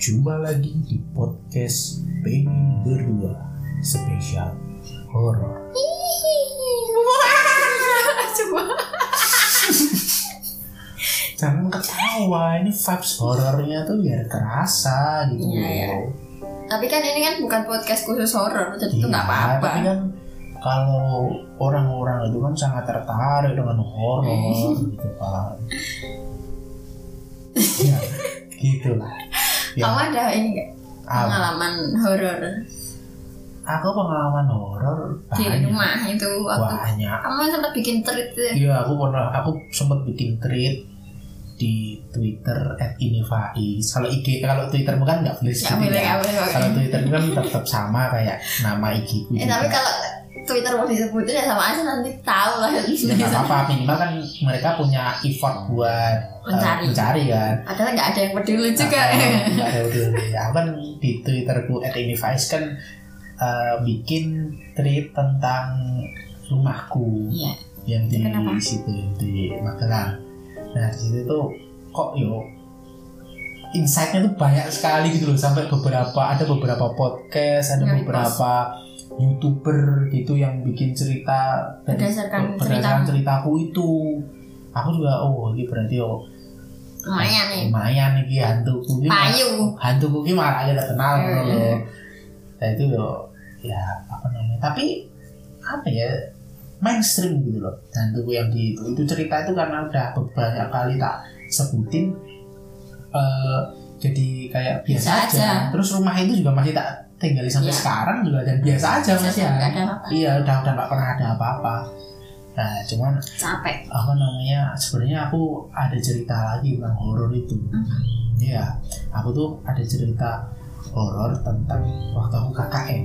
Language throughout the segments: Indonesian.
Jumpa lagi di podcast Pengen Berdua Spesial Horor Coba. Jangan ketawa, ini vibes horornya tuh biar kerasa gitu Iya, loh. Tapi kan ini kan bukan podcast khusus horor, jadi itu nggak Iya, apa-apa. Tapi kan kalau orang-orang itu kan sangat tertarik dengan horor gitu kan. ya, gitu lah. Ya, Kamu ada ini apa? pengalaman horor aku pengalaman horor di rumah itu waktu Banyak. kamu sempat bikin tweet tuh. Iya, aku pernah aku sempat bikin tweet di Twitter @inifaiz. Kalau IG kalau Twitter kan nggak boleh boleh, ya. Kalau. Twitter kan tetap sama kayak nama IG. Eh tapi kalau Twitter mau disebutin ya sama aja nanti tahu lah. ya nggak apa-apa minimal kan mereka punya effort buat uh, Mencari. mencari kan. Padahal nggak ada yang peduli juga. Nah, nggak ada peduli. Aku kan di Twitterku @inifaiz kan uh, bikin tweet tentang rumahku. Iya. yang di Kenapa? situ di Magelang. Nah di situ tuh kok yo insightnya tuh banyak sekali gitu loh sampai beberapa ada beberapa podcast ada Yang beberapa youtuber gitu yang bikin cerita dari- Berdasarkan berdasarkan ceritaku itu aku juga oh ini berarti oh Lumayan nih. lumayan nih hantuku Payu. hantuku ini malah aja udah kenal Hmm. gitu loh nah itu yo ya apa namanya tapi apa ya mainstream gitu loh hantuku yang di itu itu cerita itu karena udah banyak kali tak sebutin eh, jadi kayak biasa, Biasa aja. aja. terus rumah itu juga masih tak tinggali sampai Iya. sekarang juga dan biasa aja masih ya. iya udah udah nggak pernah ada apa-apa. Nah cuman Capek. apa namanya sebenarnya aku ada cerita lagi tentang horor itu. Iya, aku tuh ada cerita horor tentang waktu aku KKN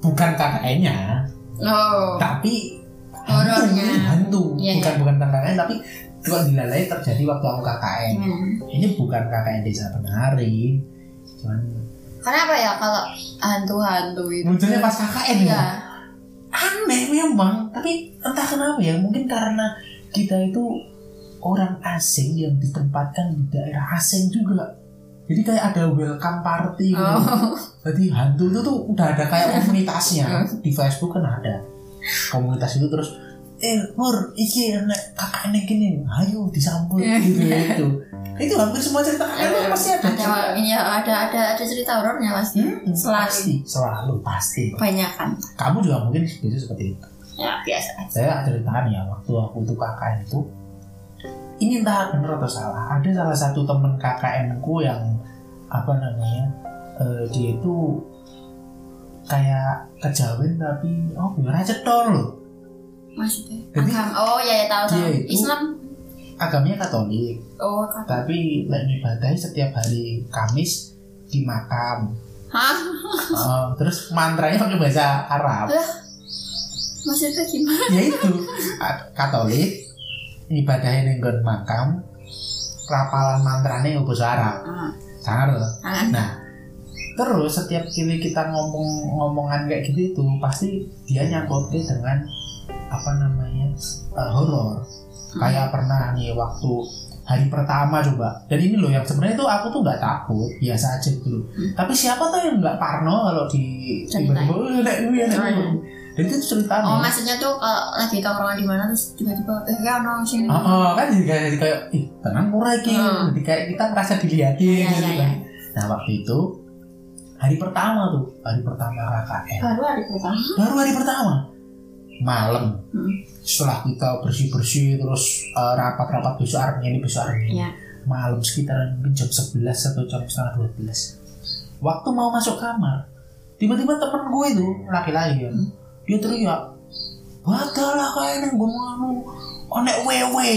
bukan KKN-nya Oh. tapi Horornya. hantu Iya, bukan bukan tentang KKN tapi kalau dilalai terjadi waktu aku KKN Hmm. ini bukan KKN desa penari. Cuman Kenapa ya kalau hantu-hantu itu? munculnya pas KKN ya Iya. aneh memang tapi entah kenapa ya mungkin karena kita itu orang asing yang ditempatkan di daerah asing juga jadi kayak ada welcome party gitu. Oh. Jadi hantu itu tuh udah ada kayak komunitasnya di Facebook kan ada komunitas itu terus eh mur iki nek kakak nek gini ayo disambut gitu itu itu hampir semua cerita kakak itu pasti ada ada ini ya, ada ada ada cerita horornya pasti. Hmm, Selalu. pasti selalu pasti Kebanyakan. kamu juga mungkin biasa seperti itu Ya biasa saya ceritaan ya waktu aku tuh KKN itu ini entah benar atau salah ada salah satu temen KKN ku yang apa namanya eh, dia itu kayak kejawen tapi oh bukan aja loh Maksudnya. Jadi, Agam. Oh ya ya tahu tahu. Islam. agamanya Katolik Oh kan. tapi ibadahnya setiap hari Kamis di makam Hah? Eh, terus mantranya pakai bahasa Arab Maksudnya gimana? ya itu Katolik ibadahnya nenggon makam rapalan mantranya bahasa Arab Ah, sangat loh Tangan. nah terus setiap kali kita ngomong ngomongan kayak gitu itu pasti dia nyangkutnya dengan apa namanya eh, horor kayak pernah nih waktu hari pertama coba dan ini loh yang sebenarnya tuh aku tuh nggak takut biasa aja gitu Hmm. tapi siapa tuh yang nggak parno kalau di tiba-tiba "Eh, Oh, gue." iya. dan itu ceritanya Oh maksudnya tuh kalau lagi tongkrongan di mana terus tiba-tiba eh ya no sini. Oh, oh, kan jadi kayak, jadi kayak ih tenang murah iki Hmm. jadi kayak kita merasa dilihatin Iya, gitu iya, kan iya. nah waktu itu hari pertama tuh hari pertama KKN Baru hari pertama. baru hari pertama malam Hmm. setelah kita bersih bersih terus eh, rapat-rapat besok hari ini besok hari ini Iya. malam sekitar mungkin jam 11 atau jam setengah 12 waktu mau masuk kamar tiba-tiba temen gue itu laki-laki kan Hmm. dia teriak batal lah kayak neng gue mau onek wewe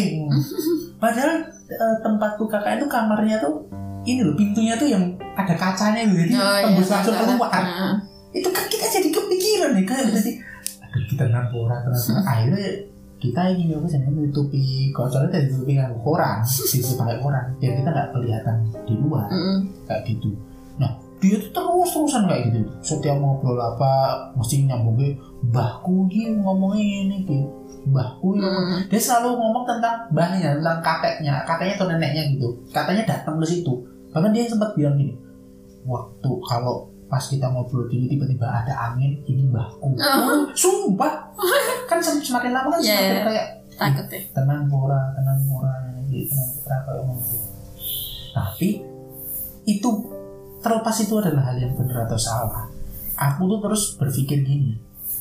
padahal eh, tempatku kakak itu kamarnya tuh ini loh pintunya tuh yang ada kacanya gitu jadi Oh, tembus iya, langsung iya. keluar itu kan kita jadi kepikiran nih kayak jadi kita ngampura terus. Akhirnya kita ingin apa sih nutupi kotornya dari tutupi dengan koran sisi pakai koran biar kita nggak kelihatan di luar Heeh. kayak gitu. Nah dia tuh terus terusan kayak gitu. Setiap ngobrol apa mesti nyambung ke mbahku gitu ngomongnya ini gitu mbahku yang Hmm. dia selalu ngomong tentang mbahnya tentang kakeknya. Kakeknya atau neneknya gitu. Katanya datang ke situ. Bahkan dia sempat bilang gini waktu kalau pas kita ngobrol gini tiba-tiba ada angin ini mbahku Oh. sumpah kan sem- semakin lama kan Iya, semakin iya. kayak takut deh tenang pura tenang pura gitu tenang pura kayak ngomong gitu. tapi itu terlepas itu adalah hal yang benar atau salah aku tuh terus berpikir gini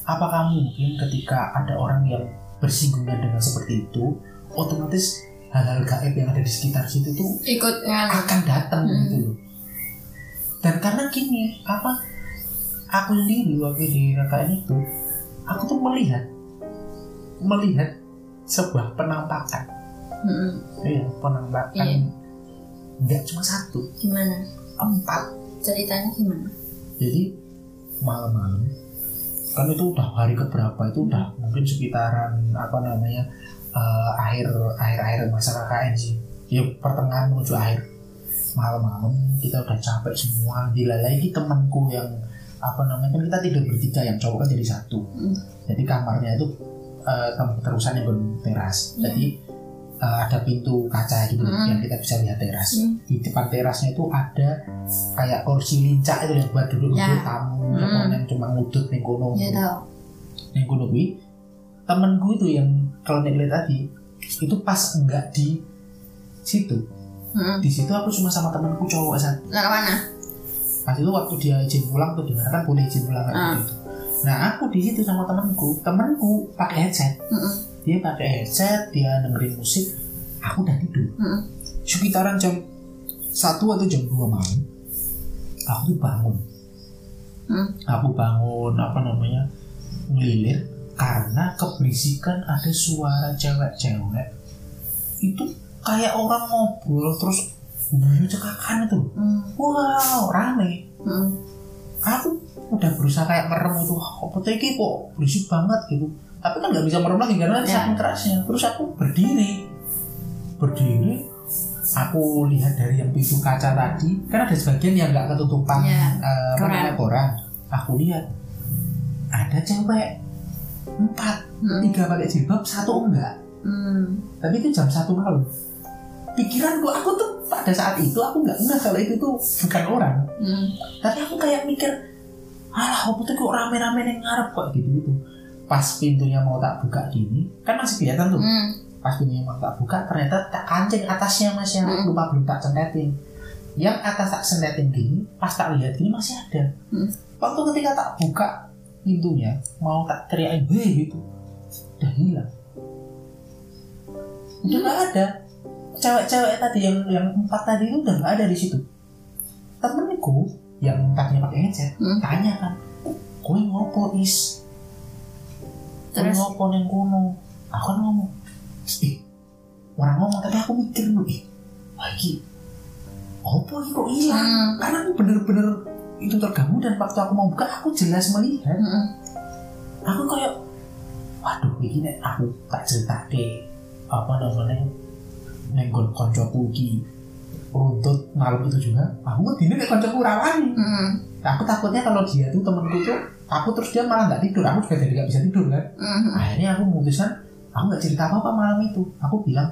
apakah mungkin ketika ada orang yang bersinggungan dengan seperti itu otomatis hal-hal gaib yang ada di sekitar situ tuh ikut akan datang Hmm. gitu loh dan karena gini apa aku sendiri waktu di KKN itu aku tuh melihat melihat sebuah penampakan. Hmm. iya penampakan. Iya. nggak cuma satu gimana? empat. Ceritanya gimana? Jadi malam-malam kan itu udah hari keberapa itu udah mungkin sekitaran apa namanya eh, akhir akhir akhir masa KKN sih. Ya pertengahan menuju akhir malam-malam kita udah capek semua dilalai lagi temanku yang apa namanya kan kita tidur bertiga yang cowok kan jadi satu Hmm. jadi kamarnya itu tem- terusan yang gon teras Iya. jadi eh, ada pintu kaca gitu Hmm. yang kita bisa lihat teras Hmm. di depan terasnya itu ada kayak kursi lincah itu yang buat duduk duduk tamu Hmm. yang cuma ngudut ning kono ya ning kono kuwi temenku itu yang kalau lihat tadi itu pas enggak di situ Hmm. di situ aku cuma sama temenku cowok saat lah ke mana pas itu waktu dia izin pulang tuh di mana kan boleh izin pulang kayak Ah. gitu nah aku di situ sama temenku temenku pakai headset Hmm. dia pakai headset dia dengerin musik aku udah tidur Hmm. sekitaran jam satu atau jam 2 malam aku tuh bangun Hmm. aku bangun apa namanya ngelilir karena keberisikan ada suara cewek-cewek itu kayak orang ngobrol terus bunyi cekakan itu Hmm. wow rame Hmm. aku udah berusaha kayak merem itu "Wah, apa tuh ini kok berisik banget gitu tapi kan nggak bisa merem lagi karena Ya. saking kerasnya terus aku berdiri berdiri aku lihat dari yang pintu kaca tadi kan ada sebagian yang nggak ketutupan Ya, apa koran. koran aku lihat ada cewek empat Hmm. tiga pakai jilbab satu enggak Hmm. tapi itu jam satu malam pikiranku aku tuh pada saat itu aku nggak nggak kalau itu tuh bukan orang Hmm. tapi aku kayak mikir alah apa tuh kok rame-rame yang ngarep kok gitu gitu pas pintunya mau tak buka gini kan masih kelihatan tuh Hmm. pas pintunya mau tak buka ternyata tak kancing atasnya mas yang Hmm. lupa belum tak centetin yang atas tak centetin gini pas tak lihat gini masih ada Hmm. waktu ketika tak buka pintunya mau tak teriakin hei gitu udah hilang udah nggak ada cewek-cewek tadi yang yang empat tadi itu udah nggak ada di situ temenku yang tadinya pakai headset Hmm. tanya kan kowe ngopo is kowe Terus? ngopo neng kono aku kan ngomong ih orang ngomong tapi aku mikir dulu ih lagi opo ini kok hilang Hmm. karena aku bener-bener itu terganggu dan waktu aku mau buka aku jelas melihat Hmm. aku kayak waduh ini aku tak cerita ke apa namanya nenggon koncoku iki runtut malam itu juga aku ngedini nek koncoku rawani Hmm. aku takutnya kalau dia tuh temenku tuh aku terus dia malah nggak tidur aku juga jadi nggak bisa tidur kan? Hmm. akhirnya aku memutuskan aku nggak cerita apa apa malam itu. Aku bilang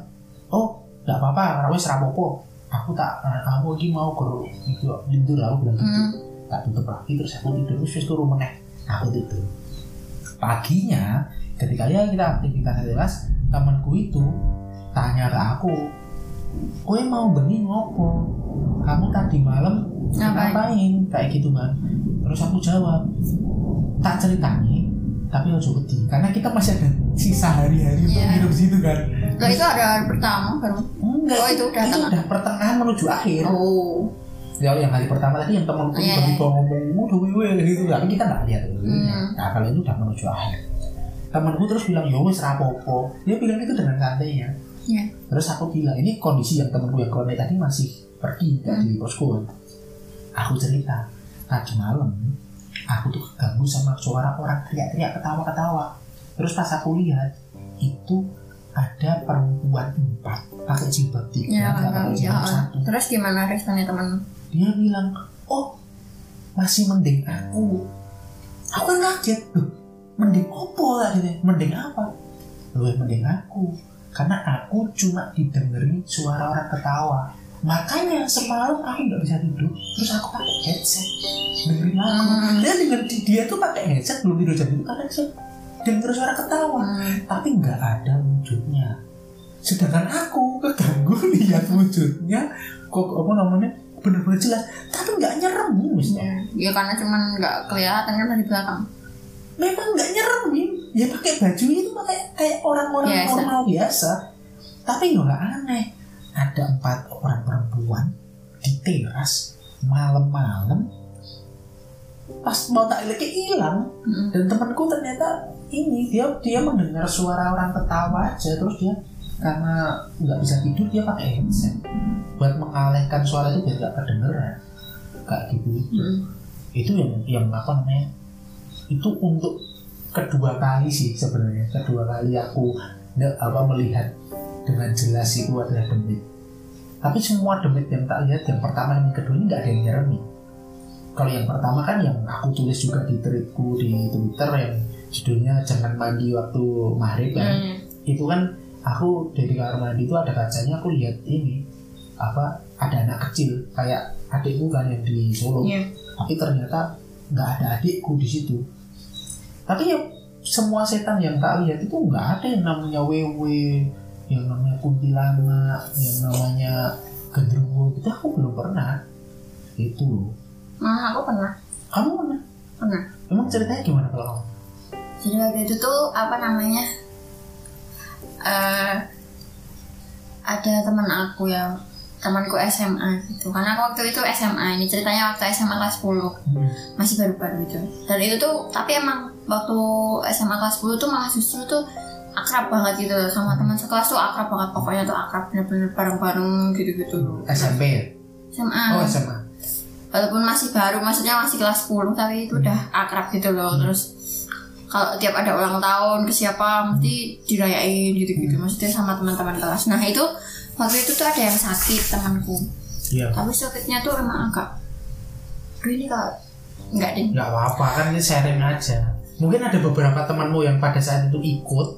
oh nggak apa-apa rawes rapopo aku tak aku lagi mau ke itu tidur aku bilang gitu. Hmm. tak tutup lagi terus aku tidur terus wis turu meneh. Aku tidur. Paginya ketika ya kita aktivitas bebas temanku itu tanya ke aku kowe mau bengi ngopo kamu tadi malam Ngapain? ngapain kayak gitu kan terus aku jawab tak ceritanya tapi ojo wedi karena kita masih ada sisa hari-hari untuk Iya. hidup situ kan Loh itu ada hari pertama baru. enggak Oh, itu udah itu tengah. udah pertengahan menuju akhir Oh. ya yang hari pertama tadi yang temanku Iya, tiba-tiba ngomong udah wewe gitu tapi kita nggak lihat Hmm. nah kalau itu udah menuju akhir temanku terus bilang yo wis rapopo dia bilang itu dengan santainya Iya. terus aku bilang ini kondisi yang temanku yang kronik tadi masih pergi nggak di posko. Aku cerita tadi malam aku tuh keganggu sama suara orang teriak-teriak ketawa-ketawa. Terus pas aku lihat itu ada perempuan empat pakai jilbab tiga Ya, pakai ya. jilbab satu. Terus gimana responnya teman? dia bilang oh masih mending aku. Aku kan kaget loh mending opo lah gitu mending apa? Lebih mending aku karena aku cuma didengeri suara orang ketawa. Makanya semalam aku nggak bisa tidur. Terus aku pakai headset dengerin lagu. Hmm. dia denger dia tuh pakai headset belum tidur jam itu karena dia denger suara ketawa. Hmm. tapi nggak ada wujudnya. Sedangkan aku keganggu lihat wujudnya. Kok apa namanya benar-benar jelas. Tapi nggak nyeremin misalnya. Ya karena cuman nggak kelihatan kan dari belakang. Memang nggak nyeremin ya pakai baju itu pakai kayak orang-orang Biasa. normal biasa. Tapi nggak aneh. Ada empat orang perempuan di teras malam-malam. Pas mau tak lihat hilang. Hmm. dan temanku ternyata ini dia dia mendengar suara orang ketawa aja. Terus dia karena nggak bisa tidur dia pakai headset. Buat mengalihkan suara itu biar nggak kedengeran. Kayak gitu. Hmm. itu yang yang apa namanya itu untuk kedua kali sih sebenarnya. Kedua kali aku nggak apa melihat dengan jelas itu adalah demit. Tapi semua demit yang tak lihat yang pertama dan yang kedua ini nggak ada yang nyeremin kalau yang pertama kan yang aku tulis juga di tweetku di twitter yang judulnya jangan mandi waktu maghrib kan. Hmm. itu kan aku dari kamar mandi itu ada kacanya aku lihat ini apa ada anak kecil kayak adikku kan yang di Solo. Iya. tapi ternyata nggak ada adikku di situ tapi ya semua setan yang tak lihat itu nggak ada yang namanya wewe yang namanya kuntilanak yang namanya gendruwo gitu aku belum pernah itu loh Nah, aku pernah. kamu pernah Pernah. emang ceritanya gimana kalau kamu Jadi waktu itu tuh apa namanya? eh ada teman aku yang temanku SMA gitu. Karena aku waktu itu SMA ini ceritanya waktu SMA kelas 10 masih baru-baru itu dan itu tuh tapi emang waktu SMA kelas 10 tuh malah justru tuh akrab banget gitu sama teman sekelas tuh akrab banget. Pokoknya tuh akrab bener-bener bareng-bareng gitu-gitu. SMP ya? SMA oh SMA walaupun masih baru maksudnya masih kelas 10 tapi itu udah akrab gitu loh. Terus kalau tiap ada ulang tahun ke siapa mesti dirayain gitu-gitu. Maksudnya sama teman-teman kelas. Nah itu waktu itu tuh ada yang sakit temanku. Iya. Tapi sakitnya tuh emang agak Duh ini kalau nggak deh. Nggak apa-apa kan ini sharing aja. Mungkin ada beberapa temanmu yang pada saat itu ikut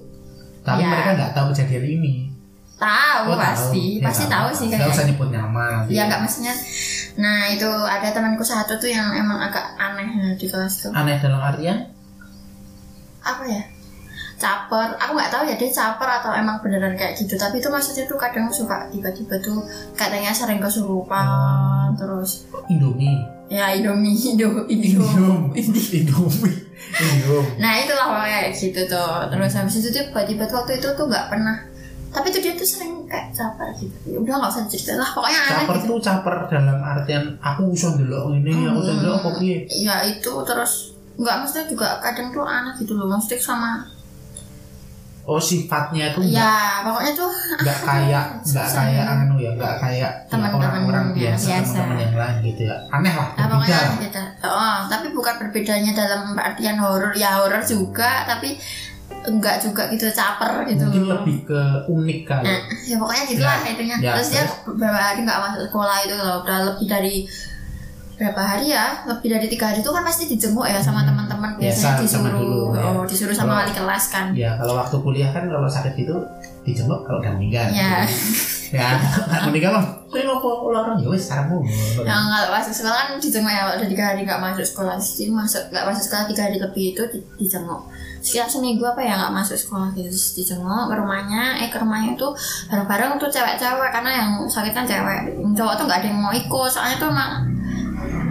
tapi Ya. mereka nggak tahu kejadian ini. Tahu Oh, pasti. Ya, pasti nggak tahu apa-apa. sih kayaknya. usah nyebut nama ya nggak maksudnya nah itu ada temanku satu tuh yang emang agak aneh di kelas tuh. Aneh dalam artian? Apa ya caper. Aku nggak tahu ya dia caper atau emang beneran kayak gitu. Tapi itu maksudnya tuh kadang suka tiba-tiba tuh katanya sering kesurupan terus Indomie. Ya Indomie Indo Indo Indom. Indomie. Indom. Nah itulah pokoknya kayak gitu tuh. Terus habis itu tuh tiba-tiba tuh waktu itu tuh nggak pernah. Tapi tuh dia tuh sering kayak caper gitu. Ya udah nggak usah cerita lah pokoknya aneh caper gitu. tuh caper dalam artian aku usah delok ini aku usah apa piye? Ya itu terus nggak maksudnya juga kadang tuh aneh gitu loh. Maksudnya sama oh sifatnya tuh ya pokoknya tuh nggak kayak nggak kayak ya. anu ya nggak kayak ya, orang-orang biasa biasa. teman-teman yang lain gitu ya aneh lah Nah, berbeda pokoknya lah. beda. Oh, tapi bukan berbedanya dalam artian horor. Ya horor juga, tapi enggak juga gitu caper gitu. mungkin lebih ke unik kali Nah, ya pokoknya gitulah Ya, itunya. ya, terus dia terus? beberapa hari nggak masuk sekolah itu loh. Udah lebih dari berapa hari ya? Lebih dari tiga hari itu kan pasti dijenguk ya sama Hmm. teman-teman Biasa, biasanya sama disuruh, dulu, ya. oh, disuruh sama Kalau- wali kelas kan. ya kalau waktu kuliah kan kalau sakit itu dijenguk kalau udah meninggal Ya. ya nggak meninggal mah ini apa orang ya wes sarangmu Yang kalau masuk sekolah kan dijenguk ya kalau udah tiga hari nggak masuk sekolah. Jadi masuk nggak masuk sekolah tiga hari lebih itu di- dijenguk. Sekitar seminggu apa ya nggak masuk sekolah gitu Terus dijenguk ke rumahnya. Eh ke rumahnya itu bareng-bareng tuh cewek-cewek karena yang sakit kan cewek. Cowok tuh nggak ada yang mau ikut. Soalnya tuh emang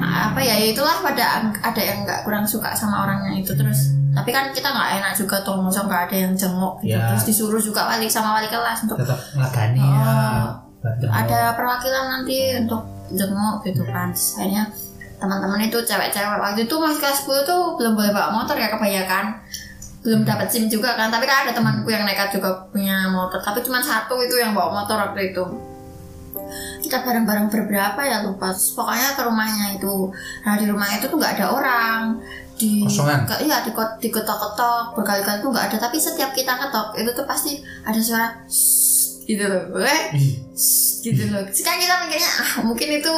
apa ya ya itulah pada ada yang nggak kurang suka sama orangnya itu terus. Tapi kan kita nggak enak juga tuh masa nggak ada yang jenguk gitu. Ya. terus disuruh juga wali sama wali kelas untuk tetap ngagani Oh. ya ada perwakilan nanti untuk jenguk gitu kan. Terus akhirnya teman-teman itu cewek-cewek waktu itu masih kelas 10 tuh belum boleh bawa motor ya kebanyakan. Belum dapat SIM juga kan. Tapi kan ada temanku yang nekat juga punya motor. Tapi cuma satu itu yang bawa motor waktu itu kita bareng-bareng berberapa ya lupa. Terus pokoknya ke rumahnya itu. Nah di rumah itu tuh nggak ada orang. Di Kosongan? ke, iya di diketok-ketok berkali-kali tuh nggak ada. Tapi setiap kita ketok itu tuh pasti ada suara gitu loh. Eh Ih, gitu loh. Sekarang kita mikirnya ah mungkin itu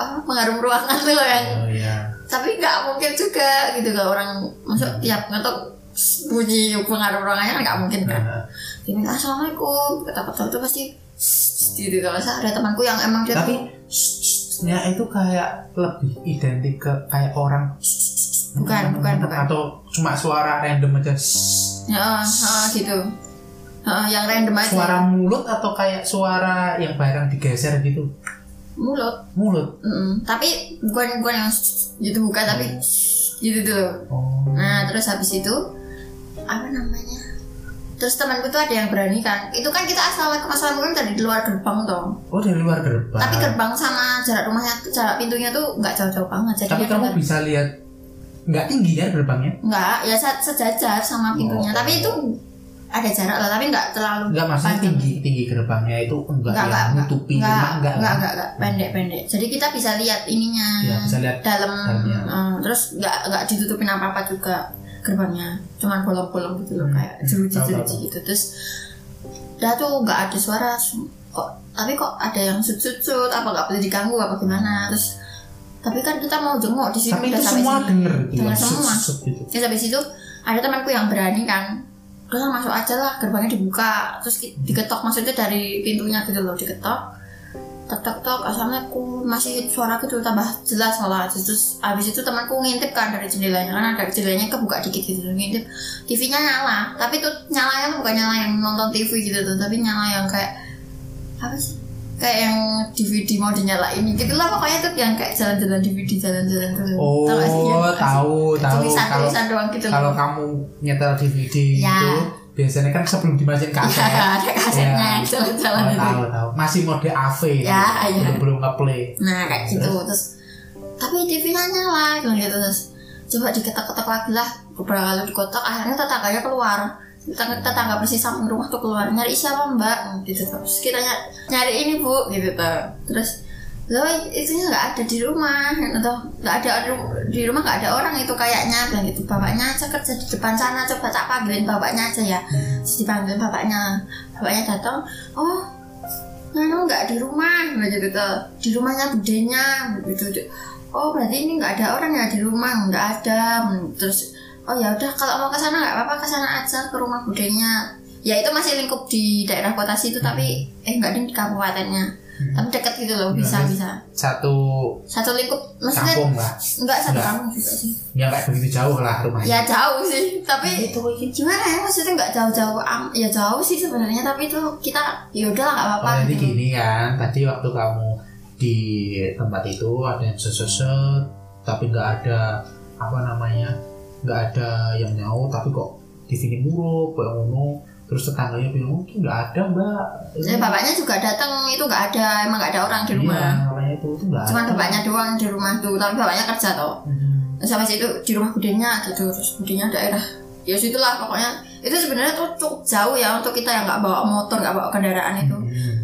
apa pengharum ruangan tuh loh yang oh iya. Tapi nggak mungkin juga gitu kan orang masuk tiap ngetok bunyi pengharum ruangannya kan nggak mungkin kan. Nah, diminta assalamualaikum. Kata-kata itu pasti gitu kalau saya ada temanku yang emang dia tapi ya itu kayak lebih identik ke kayak orang. Bukan, bukan, bukan. atau cuma suara random aja ya gitu. Yang random aja. Suara mulut atau kayak suara yang barang digeser gitu? Mulut. Mulut? Mm-mm. tapi bukan bukan yang gitu bukan tapi gitu tuh oh. Nah terus habis itu apa namanya terus temanku tuh ada yang berani kan itu kan kita asal ke masalah mungkin dari luar gerbang toh. Oh dari luar gerbang. Tapi gerbang sama jarak rumahnya jarak pintunya tuh nggak jauh-jauh banget. Jadi tapi dia kamu dengar- bisa lihat nggak tinggi ya gerbangnya? Nggak ya se- sejajar sama pintunya. Oh. tapi itu ada jarak lah tapi nggak terlalu nggak maksudnya panjang. tinggi tinggi gerbangnya itu enggak Nggak, nggak, nutupi nggak, rumah nggak, enggak nggak, kan? nggak, nggak, pendek pendek jadi kita bisa lihat ininya ya bisa lihat dalam Dalamnya. eh, terus nggak nggak ditutupin apa apa juga gerbangnya cuman bolong-bolong gitu loh Hmm, kayak hmm, jeruji tahu, jeruji tahu. gitu. Terus udah tuh nggak ada suara su- kok tapi kok ada yang sut sut sut apa nggak boleh diganggu apa gimana? Terus tapi kan kita mau jenguk di sini tapi udah itu sampai semua sini. denger gitu Denger ya, semua. sut, sut gitu. Terus habis itu ada temanku yang berani kan. Terus masuk aja lah gerbangnya dibuka. Terus ki- diketok maksudnya dari pintunya gitu loh diketok tok tok tok assalamualaikum masih suara gitu tambah jelas malah. Terus habis itu temanku ngintip kan dari jendelanya kan ada jendelanya kebuka dikit gitu ngintip. TV-nya nyala tapi tuh nyalanya tuh bukan nyala yang nonton TV gitu tuh tapi nyala yang kayak apa sih? Kayak yang DVD mau dinyalain gitu lah pokoknya tuh yang kayak jalan-jalan DVD jalan-jalan tuh. Oh? Ya, tahu tahu. tulisan kalau tulisan doang gitu. kalau kamu nyetel DVD Ya. itu biasanya kan sebelum dimasukin kaset Ya, ada kasetnya Ya. jalan-jalan Oh, tahu tahu. Masih mode AV Ya, gitu. ya. belum belum ngeplay. Nah kayak gitu. Terus? Tapi TV-nya nyala gitu gitu. Terus coba diketok-ketok lagi lah. Beberapa kali dikotok akhirnya tetangganya keluar. Tetangga, tetangga persis samping rumah tuh keluar. Nyari siapa mbak? Gitu terus. Kita ny- nyari ini bu gitu tuh. Terus lo itu nggak ada di rumah. Atau nggak ada di rumah nggak ada orang itu kayaknya. Bilang gitu bapaknya aja kerja di depan sana. Coba tak panggilin bapaknya aja ya. Terus dipanggil bapaknya. Bapaknya datang oh Nano nggak di rumah. Gitu. Tuh di rumahnya budenya. Gitu oh berarti ini nggak ada orang ya di rumah? Nggak ada. Terus oh ya udah kalau mau ke sana nggak apa-apa ke sana aja ke rumah budenya. Ya itu masih lingkup di daerah kota situ tapi eh nggak di kabupatennya. Tapi dekat gitu loh bisa Berarti bisa satu satu lingkup maksudnya kampung lah nggak satu Nggak. kampung juga sih ya kayak begitu jauh lah rumahnya ya jauh sih tapi itu gimana ya maksudnya nggak jauh-jauh am- ya jauh sih sebenarnya tapi itu kita ya udah lah nggak apa-apa Oh, jadi gitu. gini kan, tadi waktu kamu di tempat itu ada yang seseset, tapi nggak ada apa namanya, nggak ada yang nyaut, tapi kok di sini muruk, kayak ngono. Terus tetangganya bilang, oh itu nggak ada mbak. Jadi bapaknya juga datang itu nggak ada emang nggak ada orang di rumah. Iya, itu itu nggak Cuman ada. bapaknya doang di rumah tuh, tapi bapaknya kerja toh. Hmm. Terus habis itu di rumah budenya gitu, terus budenya daerah ya situlah pokoknya itu sebenarnya tuh cukup jauh ya untuk kita yang nggak bawa motor nggak bawa kendaraan itu Hmm.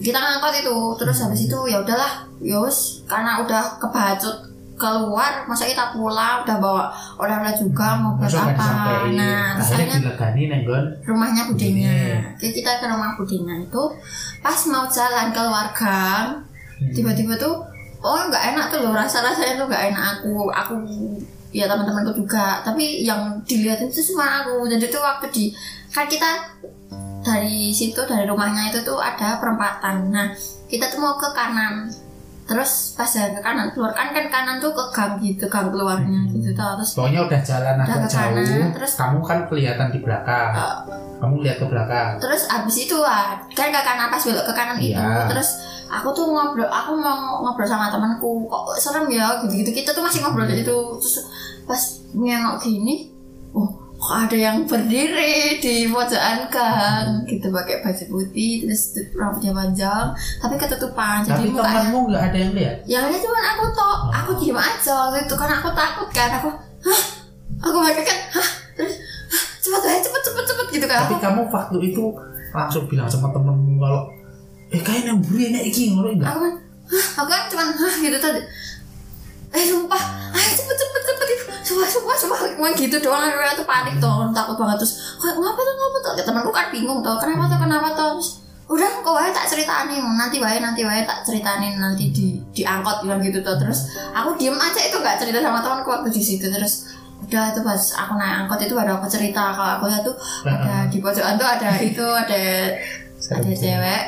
kita ngangkot itu terus habis itu ya udahlah yos karena udah kebacut keluar masa kita pulang udah bawa oleh-oleh juga mau buat apa. nah akhirnya rumahnya budenya Budenya. Jadi kita ke rumah budenya itu pas mau jalan keluar gang Hmm. tiba-tiba tuh oh nggak enak tuh loh rasa rasanya tuh nggak enak. Aku aku ya teman-temanku juga. Tapi yang dilihat itu cuma aku. Jadi tuh waktu di kan kita dari situ dari rumahnya itu tuh ada perempatan. Nah kita tuh mau ke kanan terus pas jalan ke kanan keluar kan kan kanan tuh ke gang gitu gang keluarnya gitu tuh terus Pokoknya udah jalan Udah agak ke kanan, jauh, terus- kamu kan kelihatan di belakang. uh, Kamu lihat ke belakang. terus abis itu ah kan ke kanan pas belok ke kanan itu Iya. terus aku tuh ngobrol aku mau ngobrol sama temanku kok serem ya gitu-gitu kita tuh masih ngobrol Hmm. gitu terus pas nengok gini oh kok ada yang berdiri di pojokan gang gitu pakai baju putih terus rambutnya panjang tapi ketutupan jadi Tapi temanmu nggak ada yang lihat. yang lihat cuma aku toh Oh. aku diem aja waktu itu karena aku takut kan? Aku hah? Aku mereka kan? Hah? Terus hah? Cepet aja cepet cepet cepet gitu kan? Tapi aku kamu waktu itu langsung bilang sama temenmu kalau eh kayak yang buri nek iki ngono enggak? aku kan hah? Aku kan cuman hah? gitu tadi. Eh sumpah. Ayo cepet cepet cepet itu sumpah sumpah sumpah. Cuma gitu doang aku tuh panik tuh takut banget. Terus kayak ngapa tuh ngapa tuh Ya, temanku kan bingung tuh kenapa tuh kenapa tuh terus udah kok wae tak ceritanin nanti wae nanti wae tak ceritanin nanti di diangkot bilang gitu tuh terus aku diem aja itu nggak cerita sama temanku waktu di situ. Terus udah itu pas aku naik angkot itu baru aku cerita. Kalau aku lihat tuh ada di pojokan tuh ada itu ada ada cewek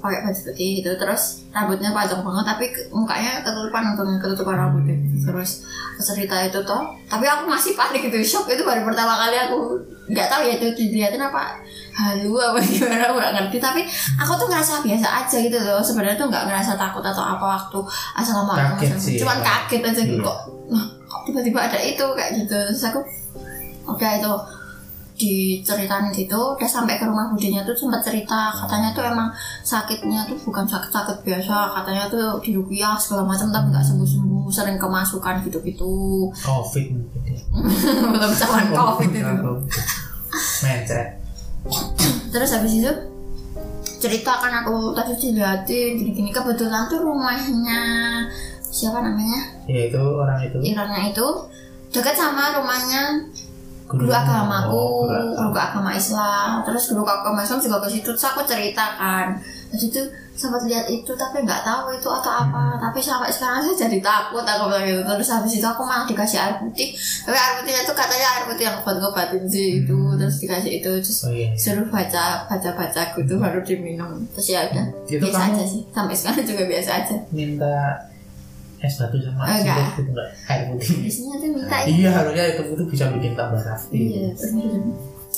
pakai baju putih gitu. Terus rambutnya panjang banget tapi mukanya ketutupan untungnya ketutupan rambutnya terus aku cerita itu toh tapi aku masih panik gitu shock itu baru pertama kali aku nggak tahu ya itu dilihatin apa halu apa gimana? Aku nggak ngerti. Tapi aku tuh ngerasa biasa aja gitu loh. Sebenarnya tuh nggak ngerasa takut atau apa waktu assalamualaikum Kaget sih, cuman ya. kaget aja gitu. Kok nah kok tiba-tiba ada itu? Kayak gitu. Terus aku udah itu diceritain gitu udah sampai ke rumah budinya tuh sempat cerita katanya tuh emang sakitnya tuh bukan sakit-sakit biasa katanya tuh dirupiah segala macam tapi nggak sembuh-sembuh sering kemasukan gitu-gitu. Covid mungkin ya. belum cawan covid itu. mencret. Terus habis itu cerita kan aku tadi dilihatin gini-gini kebetulan tuh rumahnya siapa namanya? Ya itu orang itu. Irannya itu dekat sama rumahnya guru agamaku, Oh, guru agama. Islam. Terus guru agama Islam juga ke situ. Terus aku ceritakan. Terus itu sempat lihat itu tapi nggak tahu itu atau apa. Tapi sampai sekarang saya jadi takut aku bilang gitu. Terus habis itu aku malah dikasih air putih. Tapi air putihnya tuh katanya air putih yang buat ngobatin sih itu. Hmm. Terus dikasih itu. Terus oh iya suruh baca baca baca gitu baru diminum. Terus ya udah biasa kamu aja sih. Sampai sekarang juga biasa aja. minta es batu sama enggak. sirup gitu enggak air putih Biasanya tuh minta ya. iya harusnya itu itu bisa bikin tambah rapi Iya, bener.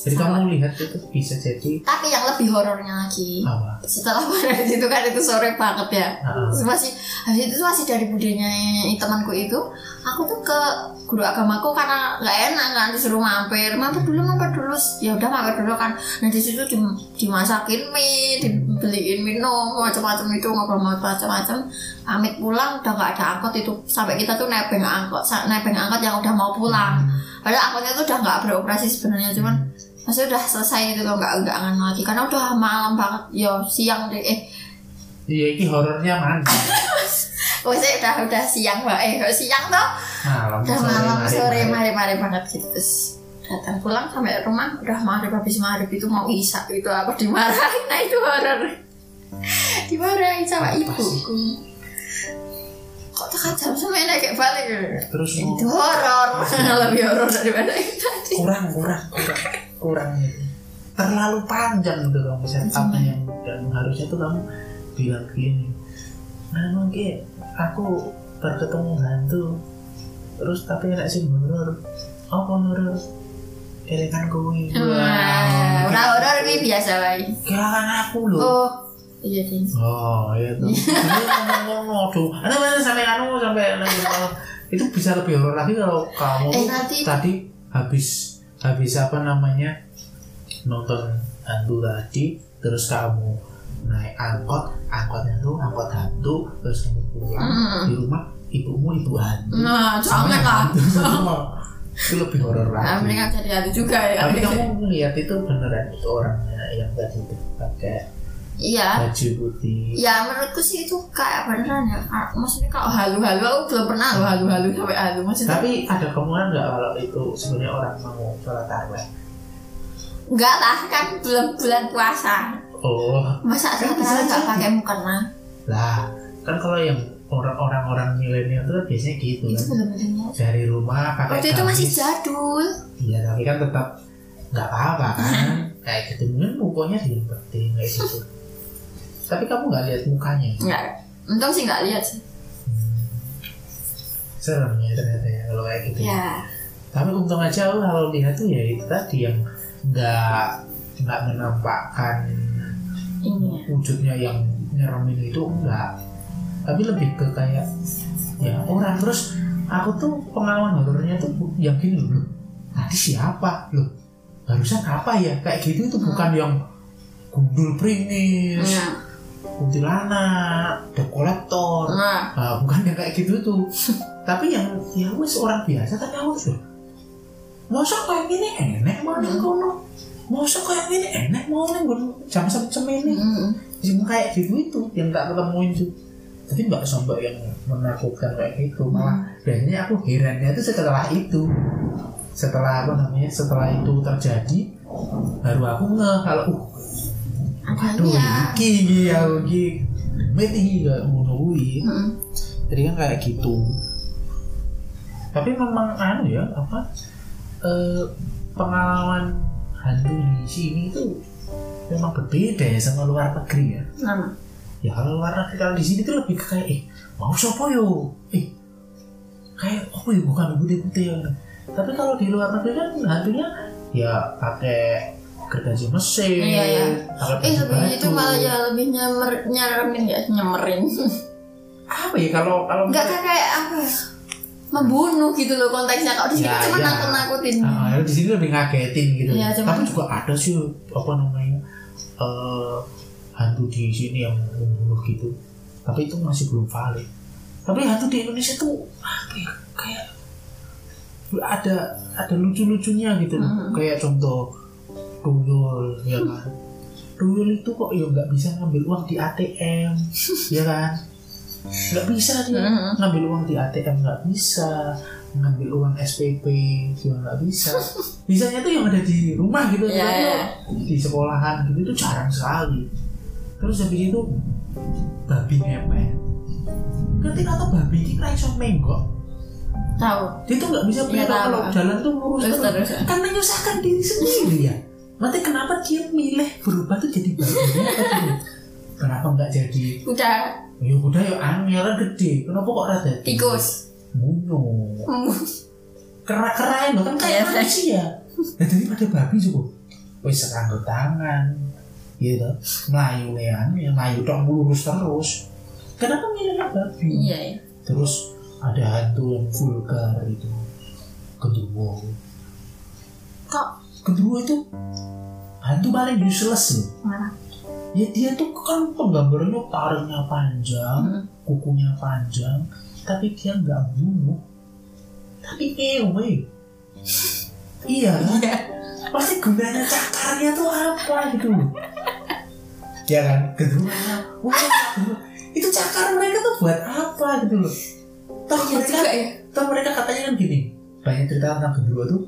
Jadi kamu lihat itu bisa jadi Tapi yang lebih horornya lagi. apa? setelah pada situ kan itu sore banget ya. Terus masih habis itu masih dari budenya temanku itu aku tuh ke guru agamaku karena nggak enak kan disuruh mampir. Mampir dulu mampir dulu. Ya udah mampir dulu kan. Nah di situ di- dimasakin mie dibeliin minum macam-macam itu ngobrol macam-macam. Pamit pulang udah nggak ada angkot itu. Sampai kita tuh nebeng angkot nebeng angkot yang udah mau pulang padahal angkotnya tuh udah nggak beroperasi sebenarnya cuman maksudnya udah selesai itu loh nggak nggak akan lagi. Karena udah malam banget ya siang deh eh. Iya ini horornya mana? Oh, saya udah udah siang mbak, eh siang toh? malam Udah malam mari, sore mari. mari-mari banget gitu. Terus datang pulang sampai rumah udah maghrib habis maghrib itu mau isak itu aku dimarahin nah itu horor. Dimarahin sama ibuku kok tekan jam sembilan kayak balik terus mau itu horor. Lebih horor daripada yang tadi. Kurang kurang kurang kurang. Itu terlalu panjang gitu kamu setupnya yang dan harusnya tuh kamu bilang gini nah mungkin aku berketemu hantu terus tapi enak sih horor apa horor? Elekan kuwi. Wah, horor horor ini biasa baik kehilangan aku loh oh iya sih Oh iya tuh. Ini ngomong-ngomong tuh. Ada mana sampai anu sampai kalau itu bisa lebih horor lagi kalau kamu Eh, nanti- tadi habis habis apa namanya nonton hantu tadi terus kamu naik angkot angkotnya tuh angkot hantu terus kamu pulang Mm. di rumah ibumu ibu hantu. Nah jangan lah. itu lebih horor nah lagi. mereka jadi hantu juga ya. Tapi kamu lihat itu beneran itu orangnya yang tadi itu pakai iya. Baju putih. Ya menurutku sih itu kayak beneran ya. Ah, Maksudnya kalau halu-halu aku belum pernah halu-halu sampai halu Maksudnya. Tapi ada kemungkinan nggak kalau itu sebenarnya orang mau sholat tarawih? enggak lah kan belum bulan puasa. Oh, Masa Kan bisa nggak pakai mukena lah kan kalau yang orang-orang orang milenial itu kan biasanya gitu Itu kan. dari rumah pakai Waktu itu masih jadul. Iya tapi kan tetap nggak apa-apa kan. Kayak gitu. Mungkin mukanya diumpetin kayak gitu. Tapi kamu nggak lihat mukanya? Enggak Untung sih nggak lihat sih. Hmm. Serem ya ternyata ya kalau kayak gitu. Ya. Tapi untung aja lu kalau lihat tuh ya itu tadi yang nggak nggak menampakkan Ini ya. wujudnya yang nyeremin itu enggak tapi lebih ke kayak ya orang. Terus aku tuh pengalaman horornya tuh yang gini loh loh, tadi siapa? Loh barusan apa ya? Kayak gitu itu bukan yang gundul pringis Iya kuntilanak dep kolektor. Nah. Nah, bukan yang kayak gitu tuh. Tapi yang ya wes orang biasa tapi aku tuh masa kayak gini enak mau nih kono? Masa kayak gini enak mau nih jam jam ini. Mm. yang kayak gitu itu yang tak ketemuin tuh. Tapi nggak sampai yang menakutkan kayak gitu. Malah biasanya aku herannya itu setelah itu. Setelah apa namanya? Setelah itu terjadi baru aku nge kalau uh Waduh, Adanya. iki ya iki. Iki gak ngono kuwi. Jadi kan kayak gitu. Tapi memang anu ya, apa? eh, pengalaman hantu di sini itu memang berbeda ya sama luar negeri ya. Nama. Ya kalau luar negeri kalau di sini tuh lebih ke kayak eh mau sopo yo? Eh kayak oh ya bukan putih-putih ya. Tapi kalau di luar negeri kan hantunya ya pakai gergaji mesin, Iya, iya. Eh lebih itu malah ya lebih nyemer nyeremin ya nyemerin. apa ya kalau kalau Enggak kayak kayak apa ya? Membunuh gitu loh konteksnya. Kalau di sini Ya, cuma ya. nakut-nakutin. Ah, di sini lebih ngagetin gitu. Iya, cuman- Tapi juga ada sih apa namanya eh hantu di sini yang membunuh gitu. Tapi itu masih belum valid. Tapi hantu di Indonesia tuh apa ya, kayak ada ada lucu-lucunya gitu loh. Mhm. Kayak contoh tuyul ya kan. Tuyul itu kok ya nggak bisa ngambil uang di ATM, ya kan? Nggak bisa dia Mhm. ngambil uang di ATM nggak bisa ngambil uang SPP juga nggak bisa bisanya tuh yang ada di rumah gitu Iya, tapi iya. di sekolahan gitu itu jarang sekali terus habis itu babi ngepet ketika atau babi ini kan iso menggok Tahu. dia tuh nggak bisa tahu. kalau jalan tuh lurus Terus terus terus. kan menyusahkan diri sendiri ya nanti kenapa dia milih berubah tuh jadi babi kenapa nggak jadi Udah ya udah ya angin kan gede kenapa kok rada tikus. Munyo. Hmm. Kera keren loh kan kayak Iya, manusia. Nah daripada babi juga. Wis serangga tangan. Gitu. Melayu lean, ya melayu tok lurus terus. Kenapa milihnya babi? Iya ya. Terus ada hantu yang vulgar itu. Genderuwo. Kok Genderuwo itu hantu paling useless loh. marah? Ya dia tuh kan penggambarannya taringnya panjang, Mm. kukunya panjang, tapi dia nggak bunuh. Tapi ewe. Iya, Iya. pasti gunanya cakarnya tuh apa gitu loh. Ya kan, kedua, wah, itu cakar mereka tuh buat apa gitu loh. Toh Iya mereka, ya. toh mereka katanya kan gini, banyak cerita tentang kedua tuh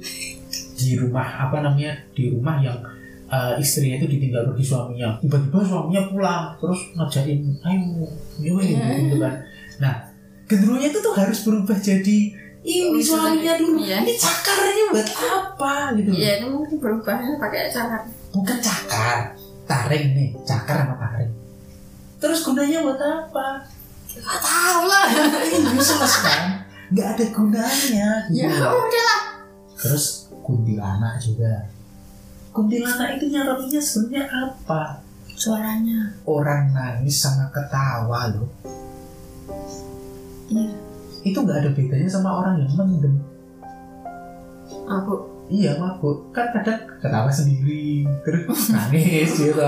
di rumah apa namanya di rumah yang uh, istrinya itu ditinggal pergi suaminya tiba-tiba suaminya pulang terus ngajakin ayo nyewe Iya. gitu kan nah genderuwonya itu tuh harus berubah jadi ini suaminya dulu iya. ini cakarnya buat apa gitu Iya itu mungkin berubahnya pakai cara. bukan cakar taring nih cakar sama taring terus gunanya buat apa Gak tahu lah. ini useless kan nggak ada gunanya gitu ya udah lah. terus kuntilanak juga kuntilanak itu nyarapinya sebenarnya apa? Suaranya. orang nangis sama ketawa loh Iya. itu nggak ada bedanya sama orang yang mendem. Aku. iya mabuk. Kan kadang ketawa sendiri terus nangis gitu.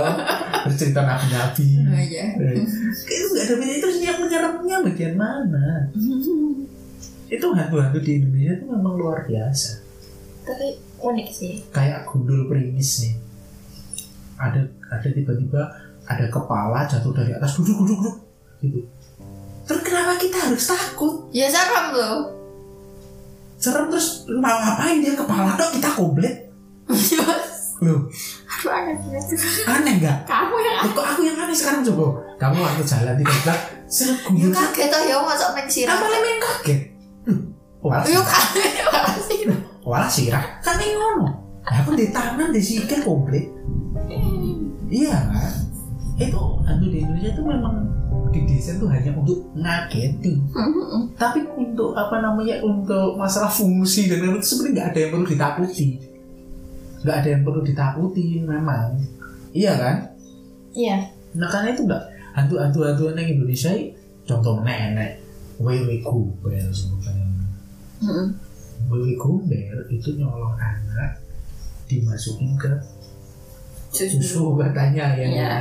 Terus cerita nabi-nabi Oh, iya. Eh, itu nggak ada bedanya. Itu yang menyerapnya bagian mana? Itu hantu-hantu di Indonesia itu memang luar biasa Tapi unik sih. kayak gundul primis nih ada ada tiba-tiba ada kepala jatuh dari atas duduk duduk duduk gitu. Terus kenapa kita harus takut? Ya serem loh. serem terus mau ngapain dia? Kepala dok kita komplit. Loh. Aneh aneh nggak? Kamu yang Loh, kok aku yang aneh sekarang coba? Kamu waktu jalan tiba-tiba seret Ya gundul kaget toh ya masuk main sirah. apa yang kaget? Yuk sirah walah sirah kan ngono aku di tangan di sikil komplit Iya kan? Itu hantu di Indonesia itu memang didesain tuh hanya untuk ngagetin. Tapi untuk apa namanya untuk masalah fungsi dan lain-lain itu sebenarnya nggak ada yang perlu ditakuti. Nggak ada yang perlu ditakuti memang. Iya kan? Iya. Nah karena itu nggak hantu-hantu hantuan yang Indonesia contoh nenek Wewe Gombel sebenarnya. Wewe Gombel itu nyolong anak dimasukin ke susu katanya ya Iya.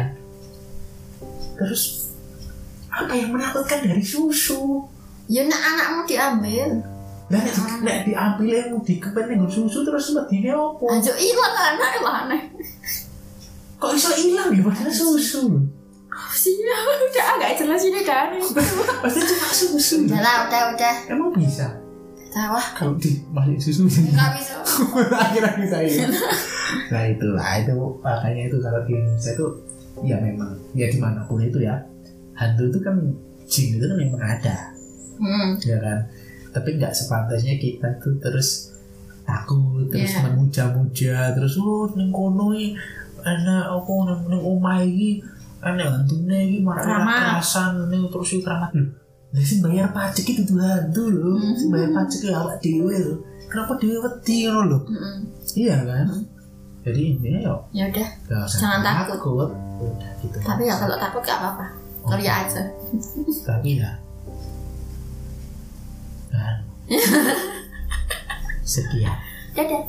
terus apa yang menakutkan dari susu Ya nak anakmu diambil. dan di, nek diambil yang dikepet ning susu terus medine opo Aja hilang anak lah aneh. kok iso hilang ya padahal susu Sih, udah agak jelas ini kan. pasti cuma susu Udah lah, udah, udah. emang bisa Tahu ah, kalau dimasukin susu. Nggak bisa. akhirnya bisa ya nah itulah itu makanya itu kalau di Indonesia itu ya memang ya di mana pun itu ya hantu itu kan jin itu kan memang ada. Hmm. ya kan? Tapi nggak sepantasnya kita tuh terus takut terus Iya. memuja-muja terus oh neng kono iki ana apa neng neng omah iki ana hantune iki marah kerasan terus iki keramat sing bayar pajak itu tuh hantu lho. Hmm. sing bayar pajak ya awak dhewe lho. Kenapa dhewe wedi ngono lho? Mm-mm. iya kan? Hmm. jadi intinya yo ya udah gak usah Jangan takut. udah gitu. Tapi ya kalau takut gak apa-apa. Kerja aja. Tapi ya. Kan? Sekian. Dadah